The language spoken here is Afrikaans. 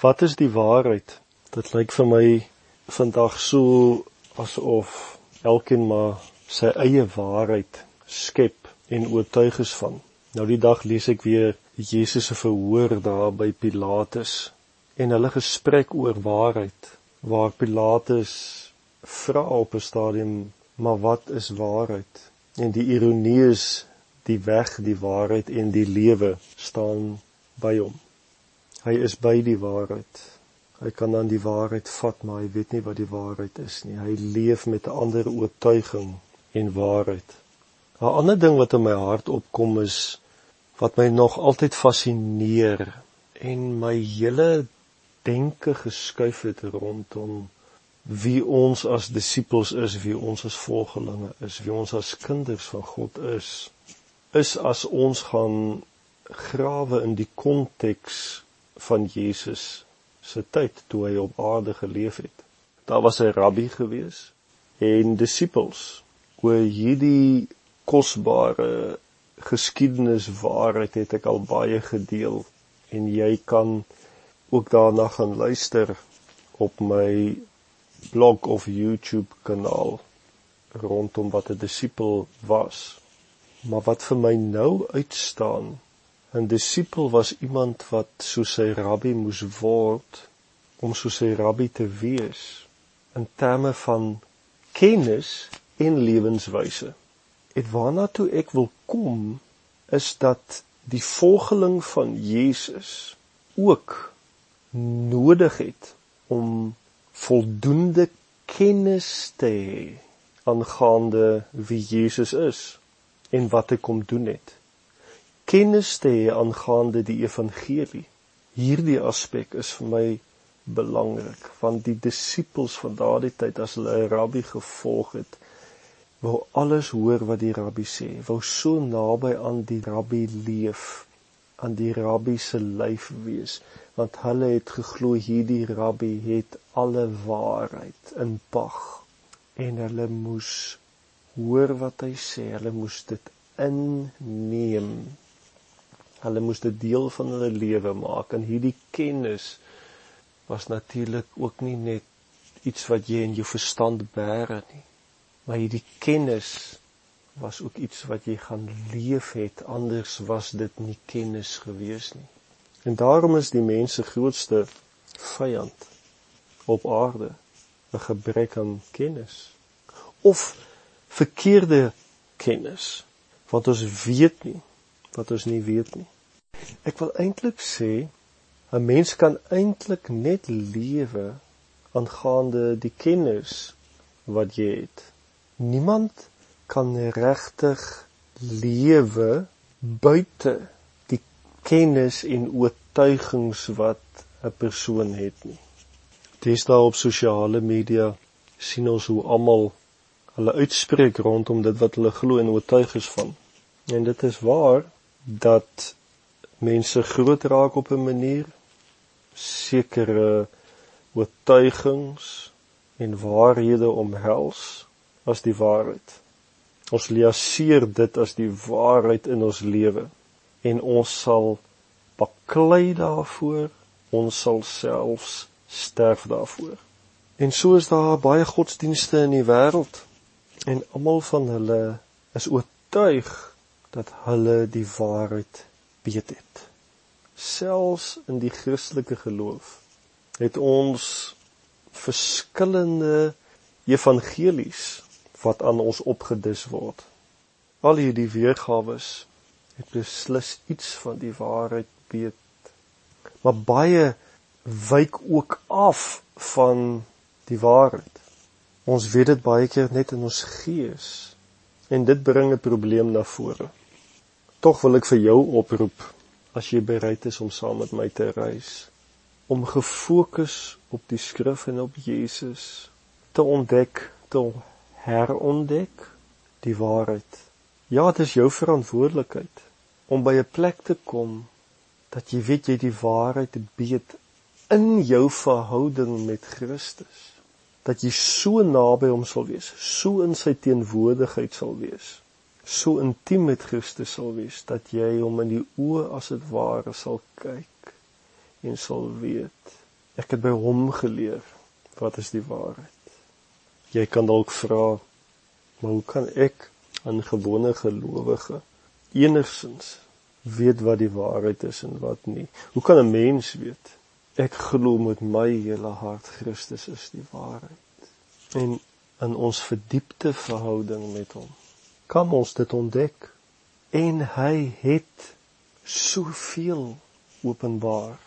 Wat is die waarheid? Dit lyk vir my vandag so asof elkeen maar sy eie waarheid skep en oortuig is van. Nou die dag lees ek weer Jesus se verhoor daar by Pilatus en hulle gesprek oor waarheid waar Pilatus vra op 'n stadium maar wat is waarheid en die ironie is die weg die waarheid en die lewe staan by hom hy is by die waarheid. Hy kan dan die waarheid vat maar hy weet nie wat die waarheid is nie. Hy leef met 'n ander oortuiging en waarheid. 'n ander ding wat in my hart opkom is wat my nog altyd fascineer en my hele denke geskuif het rondom wie ons as disippels is, wie ons as volgelinge is, wie ons as kinders van God is, is as ons gaan grawe in die konteks van Jesus se tyd toe hy op aarde geleef het. Daar was 'n rabbi gewees en disippels oor hierdie kosbare geskiedenis waarheid het ek al baie gedeel en jy kan ook daarna gaan luister op my blog of YouTube kanaal rondom wat 'n disipel was. Maar wat vir my nou uitstaan, 'n disipel was iemand wat soos sy rabbi moes word om soos sy rabbi te wees in terme van kennis en lewenswyse. Et waarna toe ek wil kom is dat die volgeling van Jesus ook nodig het om voldoende kennis te hê aangaande wie Jesus is en wat hy kom doen het. Kennis te hê aangaande die evangelie. Hierdie aspek is vir my belangrik want die disippels van daardie tyd as hulle 'n rabbi gevolg het, wou alles hoor wat die rabbi sê, wou so naby aan die rabbi leef aan die rabbi se lyf wees want hulle het geglo hierdie rabbi het alle waarheid in pag en hulle moes hoor wat hy sê hulle moes dit inneem hulle moes dit deel van hulle lewe maak. En hierdie kennis was natuurlik ook nie net iets wat jy in jou verstand bære nie. Maar hierdie kennis was ook iets wat jy gaan leef het anders was dit nie kennis gewees nie. En daarom is die mens se grootste vyand op aarde 'n gebrek aan kennis. Of verkeerde kennis wat ons weet nie wat ons nie weet nie ek wil eintlik sê 'n mens kan eintlik net lewe aangaande die kennis wat jy het niemand kan regtig lewe buite die kennis en oortuigings wat 'n persoon het nie. Dis daar op sosiale media sien ons hoe almal hulle uitspreek rondom dit wat hulle glo en oortuig is van. En dit is waar dat mense groot raak op 'n manier sekere oortuigings en waarhede omhels as die waarheid. Ons liaseer dit as die waarheid in ons lewe en ons sal baklei daarvoor, ons sal selfs sterf daarvoor. En so is daar baie godsdienste in die wêreld en almal van hulle is oortuig dat hulle die waarheid weet het. Selfs in die Christelike geloof het ons verskillende evangelies wat aan ons opgedis word. Al hierdie weergawe het beslis iets van die waarheid weet. Maar baie wyk ook af van die waarheid. Ons weet dit baie keer net in ons gees en dit bring 'n probleem na vore. Tog wil ek vir jou oproep as jy bereid is om saam met my te reis om gefokus op die skrif en op Jesus te ontdek, te herontdek die waarheid. Ja, dit is jou verantwoordelikheid om by 'n plek te kom dat jy weet jy die waarheid weet in jou verhouding met Christus. Dat jy so naby hom sal wees, so in sy teenwoordigheid sal wees, so intiem met Christus sal wees dat jy hom in die oë as dit ware sal kyk en sal weet Ek het by hom geleer wat is die waarheid. Jy kan dalk vra, maar hoe kan ek 'n gewone gelowige enigsins weet wat die waarheid is en wat nie? Hoe kan 'n mens weet? Ek glo met my hele hart Christus is die waarheid. En in ons verdiepte verhouding met hom kan ons dit ontdek en hy het soveel openbaar